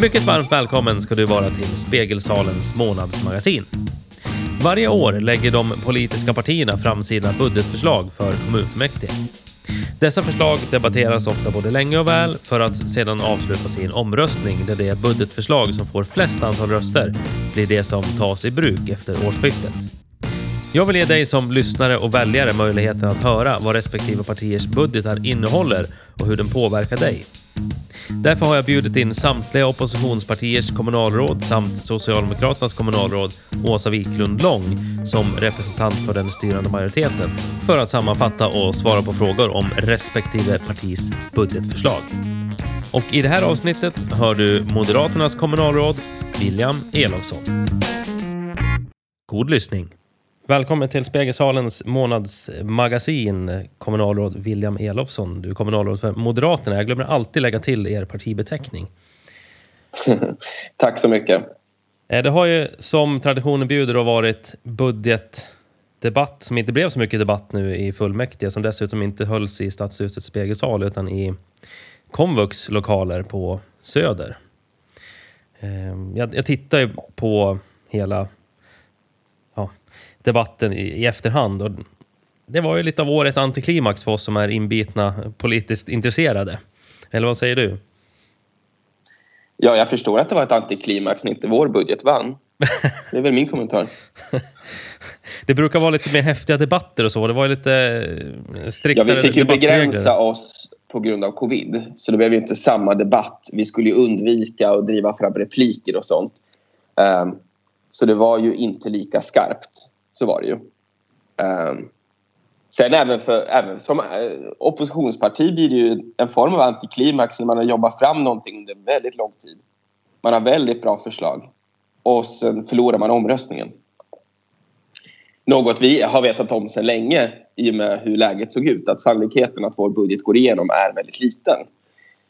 Mycket varmt välkommen ska du vara till Spegelsalens månadsmagasin. Varje år lägger de politiska partierna fram sina budgetförslag för kommunfullmäktige. Dessa förslag debatteras ofta både länge och väl för att sedan avslutas i en omröstning där det budgetförslag som får flest antal röster blir det som tas i bruk efter årsskiftet. Jag vill ge dig som lyssnare och väljare möjligheten att höra vad respektive partiers budgetar innehåller och hur den påverkar dig. Därför har jag bjudit in samtliga oppositionspartiers kommunalråd samt Socialdemokraternas kommunalråd Åsa Wiklund Lång som representant för den styrande majoriteten för att sammanfatta och svara på frågor om respektive partis budgetförslag. Och i det här avsnittet hör du Moderaternas kommunalråd William Elofsson. God lyssning! Välkommen till Spegelsalens månadsmagasin, kommunalråd William Elofsson. Du är kommunalråd för Moderaterna. Jag glömmer alltid lägga till er partibeteckning. Tack så mycket. Eh, det har ju som traditionen bjuder varit budgetdebatt som inte blev så mycket debatt nu i fullmäktige som dessutom inte hölls i Stadshusets spegelsal utan i komvux lokaler på Söder. Eh, jag, jag tittar ju på hela debatten i, i efterhand. Och det var ju lite av årets antiklimax för oss som är inbitna politiskt intresserade. Eller vad säger du? Ja, jag förstår att det var ett antiklimax när inte vår budget vann. Det är väl min kommentar. det brukar vara lite mer häftiga debatter och så. Det var lite striktare Ja, vi fick ju begränsa oss på grund av covid. Så det blev ju inte samma debatt. Vi skulle ju undvika att driva fram repliker och sånt. Um, så det var ju inte lika skarpt. Så var det ju. Um, sen även, för, även som eh, oppositionsparti blir det ju en form av antiklimax när man har jobbat fram någonting under väldigt lång tid. Man har väldigt bra förslag och sen förlorar man omröstningen. Något vi har vetat om sedan länge i och med hur läget såg ut. Att sannolikheten att vår budget går igenom är väldigt liten.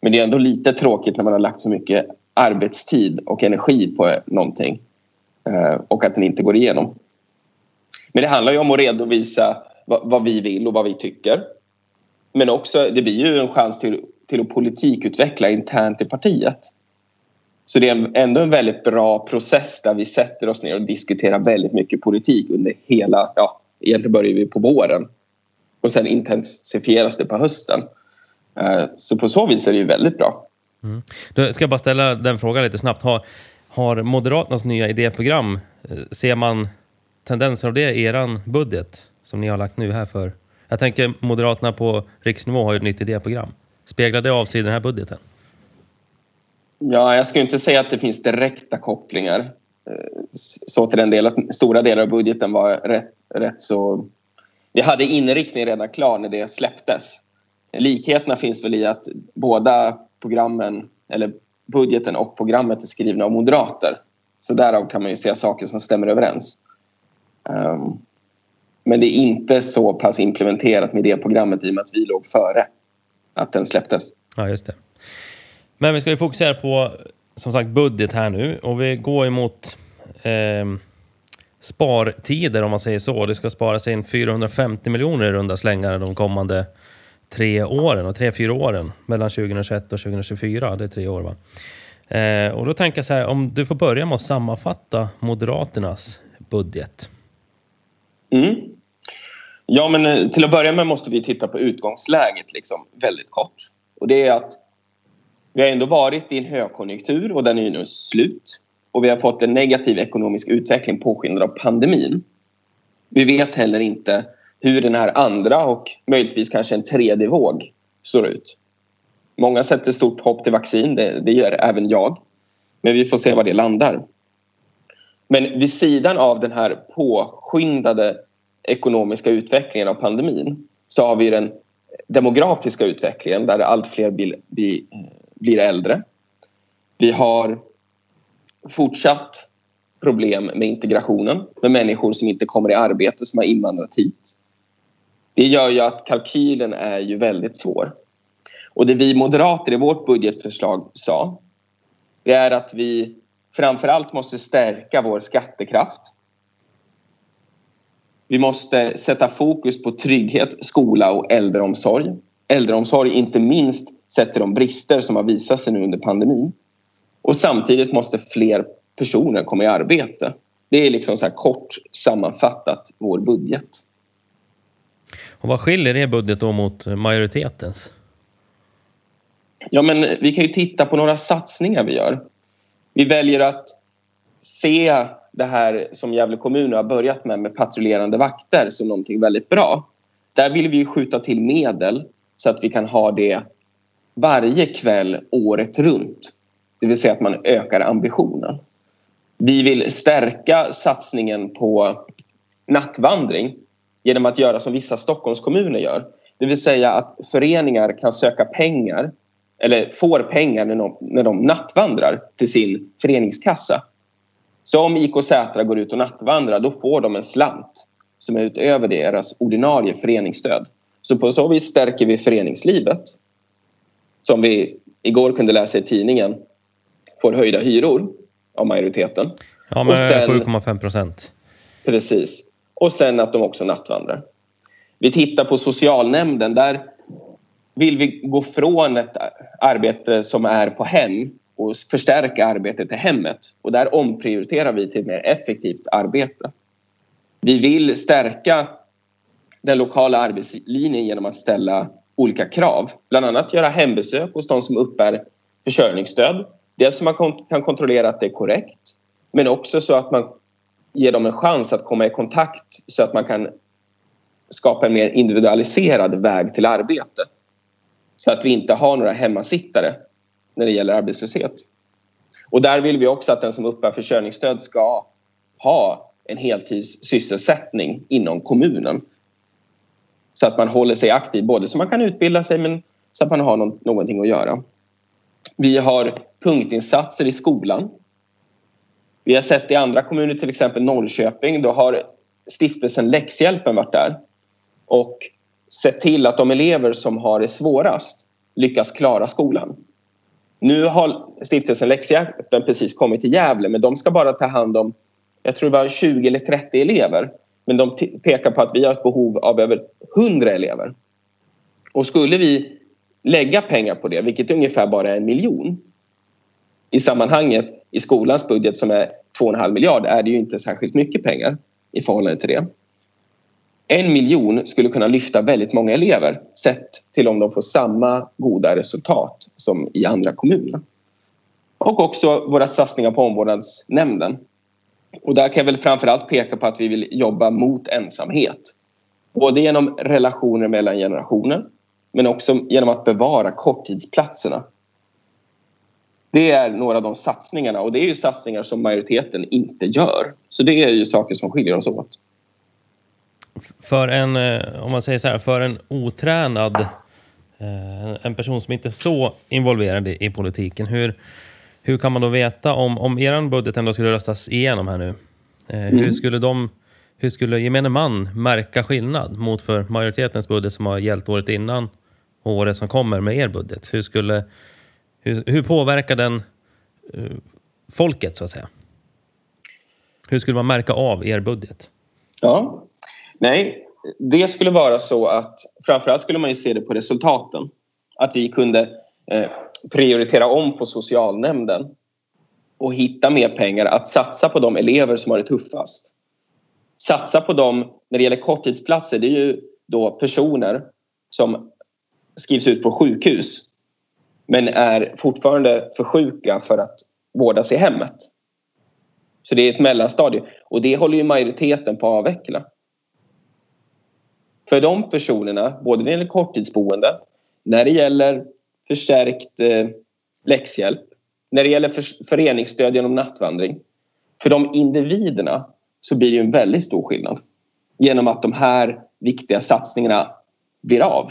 Men det är ändå lite tråkigt när man har lagt så mycket arbetstid och energi på någonting eh, och att den inte går igenom. Men det handlar ju om att redovisa vad, vad, vi vill och vad vi tycker. Men också, det blir ju en chans till, till att politikutveckla internt i partiet. Så det är ändå en väldigt bra process där vi sätter oss ner och diskuterar väldigt mycket politik under hela, ja, egentligen börjar vi på våren och sen intensifieras det på hösten. Eh, så på så vis är det ju väldigt bra. Mm. Då ska jag bara ställa den frågan lite snabbt. Har, har Moderaternas nya idéprogram, eh, ser man tendenser av det i er budget som ni har lagt nu här för? Jag tänker Moderaterna på riksnivå har ju ett nytt idéprogram. Speglar det av sig i den här budgeten? Ja, jag skulle inte säga att det finns direkta kopplingar eh, så till den delen. Stora delar av budgeten var rätt, rätt så... Vi hade inriktningen redan klar när det släpptes. Likheterna finns väl i att båda programmen, eller budgeten och programmet är skrivna av moderater. Så därav kan man ju se saker som stämmer överens. Um, men det är inte så pass implementerat med det programmet i och med att vi låg före att den släpptes. Ja, just det. Men vi ska ju fokusera på som sagt budget här nu och vi går emot eh, spartider om man säger så. Det ska sparas in 450 miljoner i runda slängar de kommande tre åren och tre, fyra åren. Mellan 2021 och 2024. Det är tre år va? Eh, och då tänker jag så här, om du får börja med att sammanfatta Moderaternas budget. Mm. Ja, men eh, till att börja med måste vi titta på utgångsläget liksom, väldigt kort. Och det är att vi har ändå varit i en högkonjunktur och den är nu slut. Och vi har fått en negativ ekonomisk utveckling påskyndad av pandemin. Vi vet heller inte hur den här andra och möjligtvis kanske en tredje våg står ut. Många sätter stort hopp till vaccin, det, det gör även jag. Men vi får se var det landar. Men vid sidan av den här påskyndade ekonomiska utvecklingen av pandemin så har vi den demografiska utvecklingen där allt fler blir, blir, blir äldre. Vi har fortsatt problem med integrationen med människor som inte kommer i arbete som har invandrat hit. Det gör ju att kalkylen är ju väldigt svår. Och det vi moderater i vårt budgetförslag sa det är att vi framförallt måste stärka vår skattekraft. Vi måste sätta fokus på trygghet, skola och äldreomsorg. Äldreomsorg inte minst sett till de brister som har visat sig nu under pandemin. Och samtidigt måste fler personer komma i arbete. Det är liksom så kort sammanfattat vår budget. Och vad skiljer er budget då mot majoritetens? Ja, men vi kan ju titta på några satsningar vi gör. Vi väljer att se det här som Gävle kommun har börjat med, med patrullerande vakter, som någonting väldigt bra. Där vill vi skjuta till medel så att vi kan ha det varje kväll året runt. Det vill säga att man ökar ambitionen. Vi vill stärka satsningen på nattvandring genom att göra som vissa Stockholmskommuner gör. Det vill säga att föreningar kan söka pengar eller får pengar när de, när de nattvandrar till sin föreningskassa. Så om IK Sätra går ut och nattvandrar då får de en slant som är utöver deras ordinarie föreningsstöd. Så på så vis stärker vi föreningslivet som vi igår kunde läsa i tidningen får höjda hyror av majoriteten. Ja, med 7,5 procent. Precis. Och sen att de också nattvandrar. Vi tittar på socialnämnden. Där vill vi gå från ett arbete som är på hem och förstärka arbetet i hemmet. Och där omprioriterar vi till ett mer effektivt arbete. Vi vill stärka den lokala arbetslinjen genom att ställa olika krav. Bland annat göra hembesök hos de som uppbär försörjningsstöd. Dels så man kan kontrollera att det är korrekt men också så att man ger dem en chans att komma i kontakt så att man kan skapa en mer individualiserad väg till arbete. Så att vi inte har några hemmasittare när det gäller arbetslöshet. Och där vill vi också att den som uppbär försörjningsstöd ska ha en heltidssysselsättning inom kommunen. Så att man håller sig aktiv, både så man kan utbilda sig men så att man har någonting att göra. Vi har punktinsatser i skolan. Vi har sett i andra kommuner, till exempel Norrköping, då har stiftelsen Läxhjälpen varit där och sett till att de elever som har det svårast lyckas klara skolan. Nu har stiftelsen Läxhjälpen precis kommit till Gävle men de ska bara ta hand om, jag tror det var 20 eller 30 elever. Men de pekar på att vi har ett behov av över 100 elever. Och skulle vi lägga pengar på det, vilket är ungefär bara är en miljon i sammanhanget i skolans budget som är 2,5 miljard är det ju inte särskilt mycket pengar i förhållande till det. En miljon skulle kunna lyfta väldigt många elever sett till om de får samma goda resultat som i andra kommuner. Och också våra satsningar på omvårdnadsnämnden. Och där kan jag väl framförallt peka på att vi vill jobba mot ensamhet. Både genom relationer mellan generationer men också genom att bevara korttidsplatserna. Det är några av de satsningarna och det är ju satsningar som majoriteten inte gör. Så det är ju saker som skiljer oss åt. För en, eh, om man säger så här, för en otränad, eh, en person som inte är så involverad i politiken, hur, hur kan man då veta om, om er budget ändå skulle röstas igenom här nu? Eh, mm. Hur skulle de hur skulle gemene man märka skillnad mot för majoritetens budget som har gällt året innan och året som kommer med er budget? Hur, skulle, hur, hur påverkar den folket, så att säga? Hur skulle man märka av er budget? Ja, nej, det skulle vara så att framförallt skulle man ju se det på resultaten. Att vi kunde eh, prioritera om på socialnämnden och hitta mer pengar att satsa på de elever som har det tuffast. Satsa på dem när det gäller korttidsplatser. Det är ju då personer som skrivs ut på sjukhus men är fortfarande för sjuka för att vårdas i hemmet. Så det är ett mellanstadie och det håller ju majoriteten på att avveckla. För de personerna, både när det gäller korttidsboende, när det gäller förstärkt eh, läxhjälp, när det gäller för, föreningsstöd genom nattvandring. För de individerna så blir det en väldigt stor skillnad genom att de här viktiga satsningarna blir av.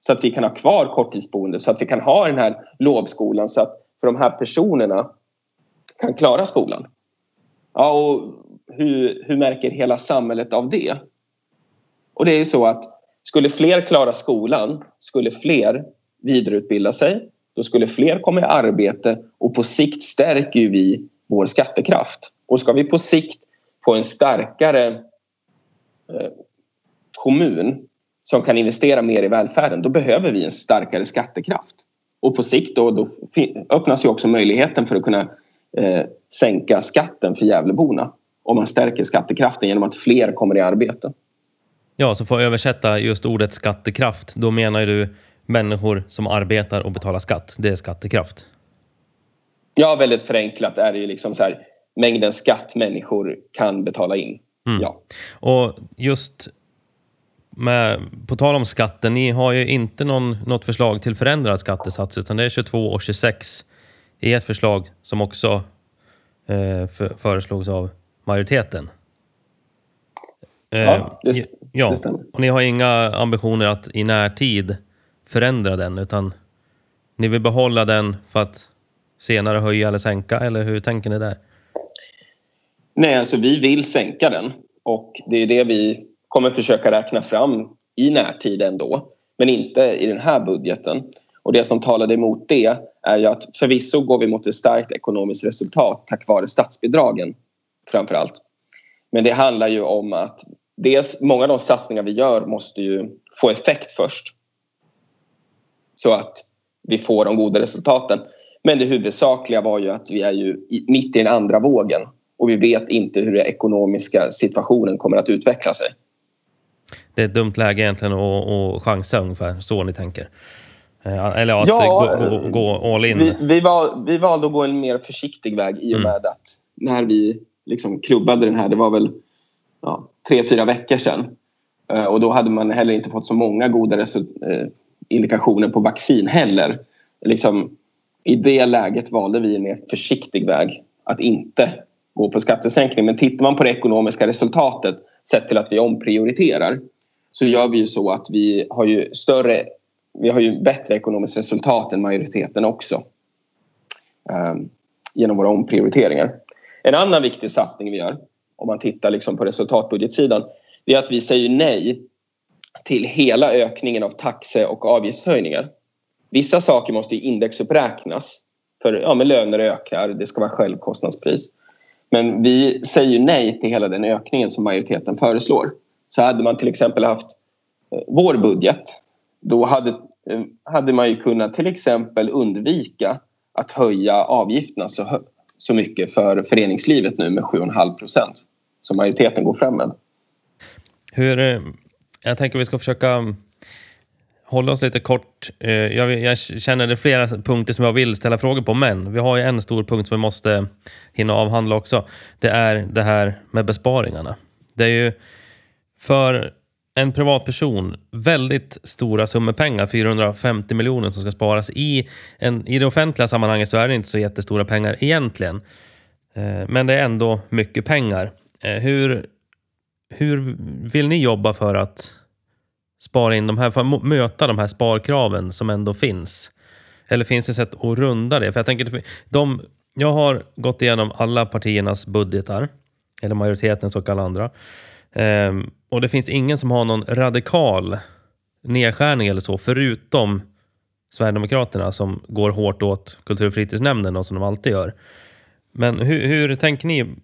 Så att vi kan ha kvar korttidsboende, så att vi kan ha den här lovskolan så att för de här personerna kan klara skolan. Ja, och hur, hur märker hela samhället av det? Och det är ju så att skulle fler klara skolan, skulle fler vidareutbilda sig, då skulle fler komma i arbete och på sikt stärker vi vår skattekraft. Och ska vi på sikt få en starkare eh, kommun som kan investera mer i välfärden, då behöver vi en starkare skattekraft. Och på sikt då, då öppnas ju också möjligheten för att kunna eh, sänka skatten för Gävleborna om man stärker skattekraften genom att fler kommer i arbete. Ja, så för att översätta just ordet skattekraft, då menar du människor som arbetar och betalar skatt. Det är skattekraft. Ja, väldigt förenklat är det ju liksom så här, mängden skatt människor kan betala in. Mm. Ja. Och just med, på tal om skatten, ni har ju inte någon, något förslag till förändrad skattesats utan det är 22 och 26 i ett förslag som också eh, för, föreslogs av majoriteten. Eh, ja, det, ja. Och ni har inga ambitioner att i närtid förändra den utan ni vill behålla den för att senare höja eller sänka eller hur tänker ni där? Nej, alltså vi vill sänka den och det är det vi kommer försöka räkna fram i närtid ändå, men inte i den här budgeten. Och det som talade emot det är ju att förvisso går vi mot ett starkt ekonomiskt resultat tack vare statsbidragen framför allt. Men det handlar ju om att dels många av de satsningar vi gör måste ju få effekt först. Så att vi får de goda resultaten. Men det huvudsakliga var ju att vi är ju mitt i den andra vågen och vi vet inte hur den ekonomiska situationen kommer att utveckla sig. Det är ett dumt läge egentligen att, att chansa ungefär, så ni tänker? Eh, eller att ja, gå, gå, gå, all in? Vi, vi, var, vi valde att gå en mer försiktig väg i och mm. med mm. att när vi liksom klubbade den här, det var väl ja, tre, fyra veckor sedan. Eh, och då hade man heller inte fått så många goda eh, indikationer på vaccin heller. Liksom, I det läget valde vi en mer försiktig väg att inte gå på skattesänkning. Men tittar man på det ekonomiska resultatet sett till att vi omprioriterar så gör vi ju så att vi har ju större vi har ju bättre ekonomiskt resultat än majoriteten också eh, genom våra omprioriteringar. En annan viktig satsning vi gör om man tittar liksom på resultatbudgetsidan det är att vi säger nej till hela ökningen av taxe och avgiftshöjningar. Vissa saker måste indexuppräknas för ja, men löner ökar, det ska vara självkostnadspris. Men vi säger nej till hela den ökningen som majoriteten föreslår. Så hade man till exempel haft eh, vår budget då hade, eh, hade man ju kunnat till exempel undvika att höja avgifterna så, så mycket för föreningslivet nu med 7,5 procent som majoriteten går fram med. Hur, eh, jag tänker vi ska försöka mm, hålla oss lite kort. Eh, jag, jag känner det är flera punkter som jag vill ställa frågor på, men vi har ju en stor punkt som vi måste hinna avhandla också. Det är det här med besparingarna. Det är ju för en privatperson väldigt stora summor pengar, 450 miljoner som ska sparas. I, en, I det offentliga sammanhanget så är det inte så jättestora pengar egentligen. Eh, men det är ändå mycket pengar. Eh, hur, hur vill ni jobba för att spara in de här, för att möta de här sparkraven som ändå finns? Eller finns det sätt att runda det? För jag tänker, de, jag har gått igenom alla partiernas budgetar, eller majoritetens och alla andra. Ehm, och det finns ingen som har någon radikal nedskärning eller så, förutom Sverigedemokraterna som går hårt åt kultur och fritidsnämnden och som de alltid gör. Men hur, hur tänker ni?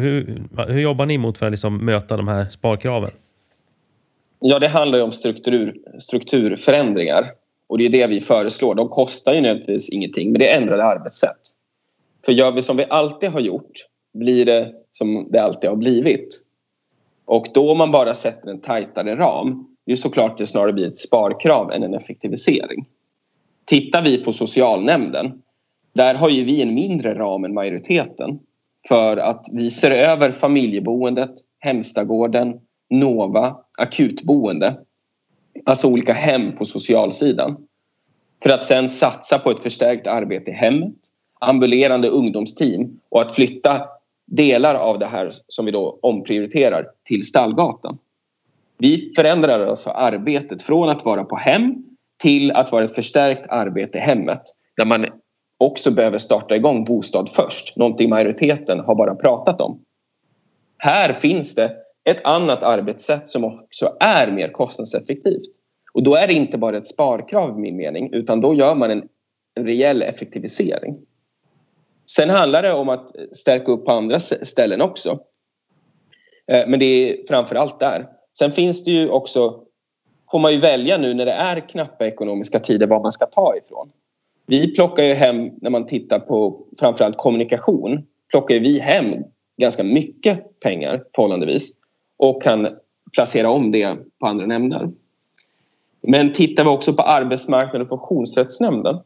Hur, hur jobbar ni mot för att liksom möta de här sparkraven? Ja, det handlar ju om struktur, strukturförändringar och det är det vi föreslår. De kostar ju nödvändigtvis ingenting, men det är ändrade arbetssätt. För gör vi som vi alltid har gjort blir det som det alltid har blivit. Och då om man bara sätter en tajtare ram, det är såklart det snarare blir ett sparkrav än en effektivisering. Tittar vi på socialnämnden, där har ju vi en mindre ram än majoriteten för att vi ser över familjeboendet, Hemstagården, Nova, akutboende, alltså olika hem på socialsidan. För att sen satsa på ett förstärkt arbete i hemmet, ambulerande ungdomsteam och att flytta delar av det här som vi då omprioriterar till Stallgatan. Vi förändrar alltså arbetet från att vara på hem till att vara ett förstärkt arbete i hemmet där man också behöver starta igång bostad först, någonting majoriteten har bara pratat om. Här finns det ett annat arbetssätt som också är mer kostnadseffektivt. Och då är det inte bara ett sparkrav i min mening utan då gör man en, en rejäl effektivisering. Sen handlar det om att stärka upp på andra ställen också. Eh, men det är framför allt där. Sen finns det ju också, får man ju välja nu när det är knappa ekonomiska tider var man ska ta ifrån vi plockar ju hem, när man tittar på framförallt kommunikation, plockar vi hem ganska mycket pengar förhållandevis och kan placera om det på andra nämnder. Men tittar vi också på arbetsmarknaden och funktionsrättsnämnden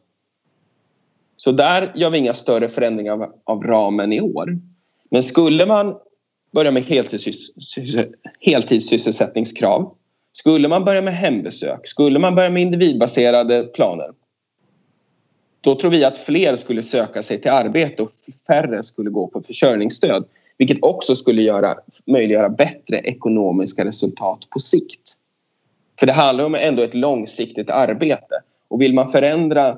så där gör vi inga större förändringar av, av ramen i år. Men skulle man börja med heltidssysselsättningskrav skulle man börja med hembesök, skulle man börja med individbaserade planer då tror vi att fler skulle söka sig till arbete och färre skulle gå på försörjningsstöd vilket också skulle göra, möjliggöra bättre ekonomiska resultat på sikt. För det handlar om ändå ett långsiktigt arbete och vill man förändra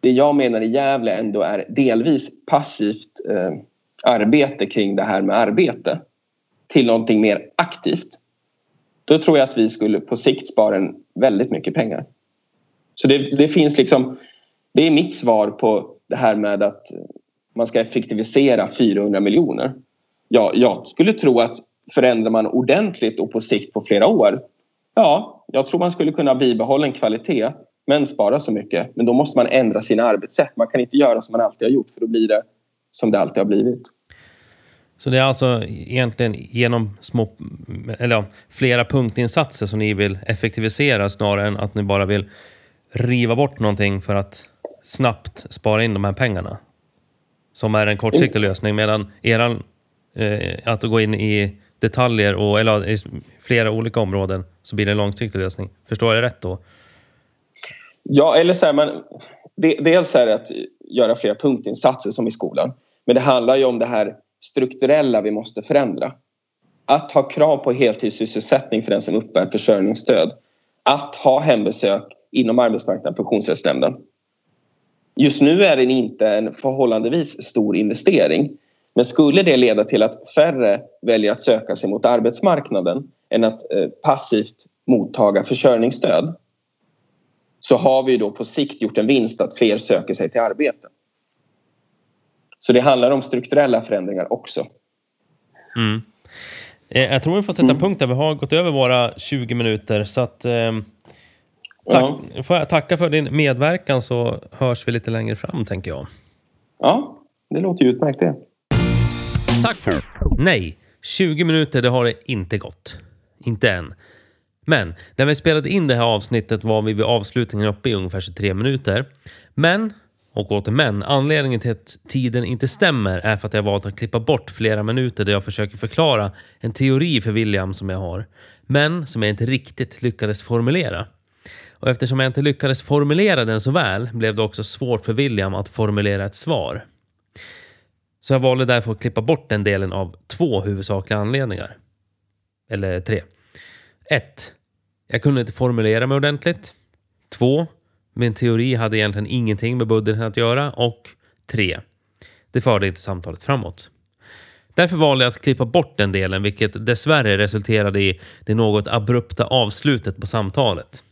det jag menar i Gävle ändå är delvis passivt eh, arbete kring det här med arbete till någonting mer aktivt då tror jag att vi skulle på sikt spara en väldigt mycket pengar. Så det, det finns liksom det är mitt svar på det här med att man ska effektivisera 400 miljoner. Ja, jag skulle tro att förändrar man ordentligt och på sikt på flera år ja, jag tror man skulle kunna bibehålla en kvalitet men spara så mycket. Men då måste man ändra sina arbetssätt. Man kan inte göra som man alltid har gjort för då blir det som det alltid har blivit. Så det är alltså egentligen genom små, eller flera punktinsatser som ni vill effektivisera snarare än att ni bara vill riva bort någonting för att snabbt spara in de här pengarna. Som är en kortsiktig mm. lösning medan eran, eh, att gå in i detaljer och eller i flera olika områden så blir det en långsiktig lösning. Förstår jag rätt då? Ja, eller så här, man, dels är det att göra flera punktinsatser som i skolan. Men det handlar ju om det här strukturella vi måste förändra. Att ha krav på heltidssysselsättning för den som uppbär försörjningsstöd. Att ha hembesök inom arbetsmarknaden funktionsrättsnämnden. Just nu är det inte en förhållandevis stor investering. Men skulle det leda till att färre väljer att söka sig mot arbetsmarknaden än att eh, passivt mottaga försörjningsstöd så har vi då på sikt gjort en vinst att fler söker sig till arbete. Så det handlar om strukturella förändringar också. Mm. Eh, jag tror vi får sätta mm. punkt där. Vi har gått över våra 20 minuter. Så att, eh, tack, ja. får jag tacka för din medverkan så hörs vi lite längre fram, tänker jag. Ja, det låter utmärkt det. Tack Nej, 20 minuter det har det inte gått. Inte än. Men när vi spelade in det här avsnittet var vi vid avslutningen uppe i ungefär 23 minuter. Men och åter men, anledningen till att tiden inte stämmer är för att jag valt att klippa bort flera minuter där jag försöker förklara en teori för William som jag har, men som jag inte riktigt lyckades formulera. Och eftersom jag inte lyckades formulera den så väl blev det också svårt för William att formulera ett svar. Så jag valde därför att klippa bort den delen av två huvudsakliga anledningar. Eller tre. 1. Jag kunde inte formulera mig ordentligt. 2. Min teori hade egentligen ingenting med budgeten att göra. Och 3. Det förde inte samtalet framåt. Därför valde jag att klippa bort den delen, vilket dessvärre resulterade i det något abrupta avslutet på samtalet.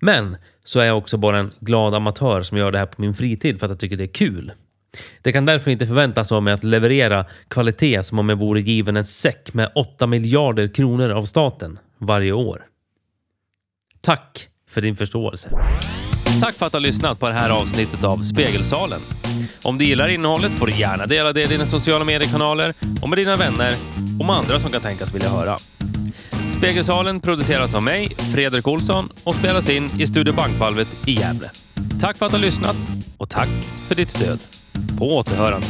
Men så är jag också bara en glad amatör som gör det här på min fritid för att jag tycker det är kul. Det kan därför inte förväntas av mig att leverera kvalitet som om jag vore given en säck med 8 miljarder kronor av staten varje år. Tack för din förståelse. Tack för att du har lyssnat på det här avsnittet av Spegelsalen. Om du gillar innehållet får du gärna dela det i dina sociala mediekanaler och med dina vänner och med andra som kan tänkas vilja höra. Spegelsalen produceras av mig, Fredrik Olsson och spelas in i Studio Bankvalvet i Gävle. Tack för att du har lyssnat och tack för ditt stöd. På återhörande.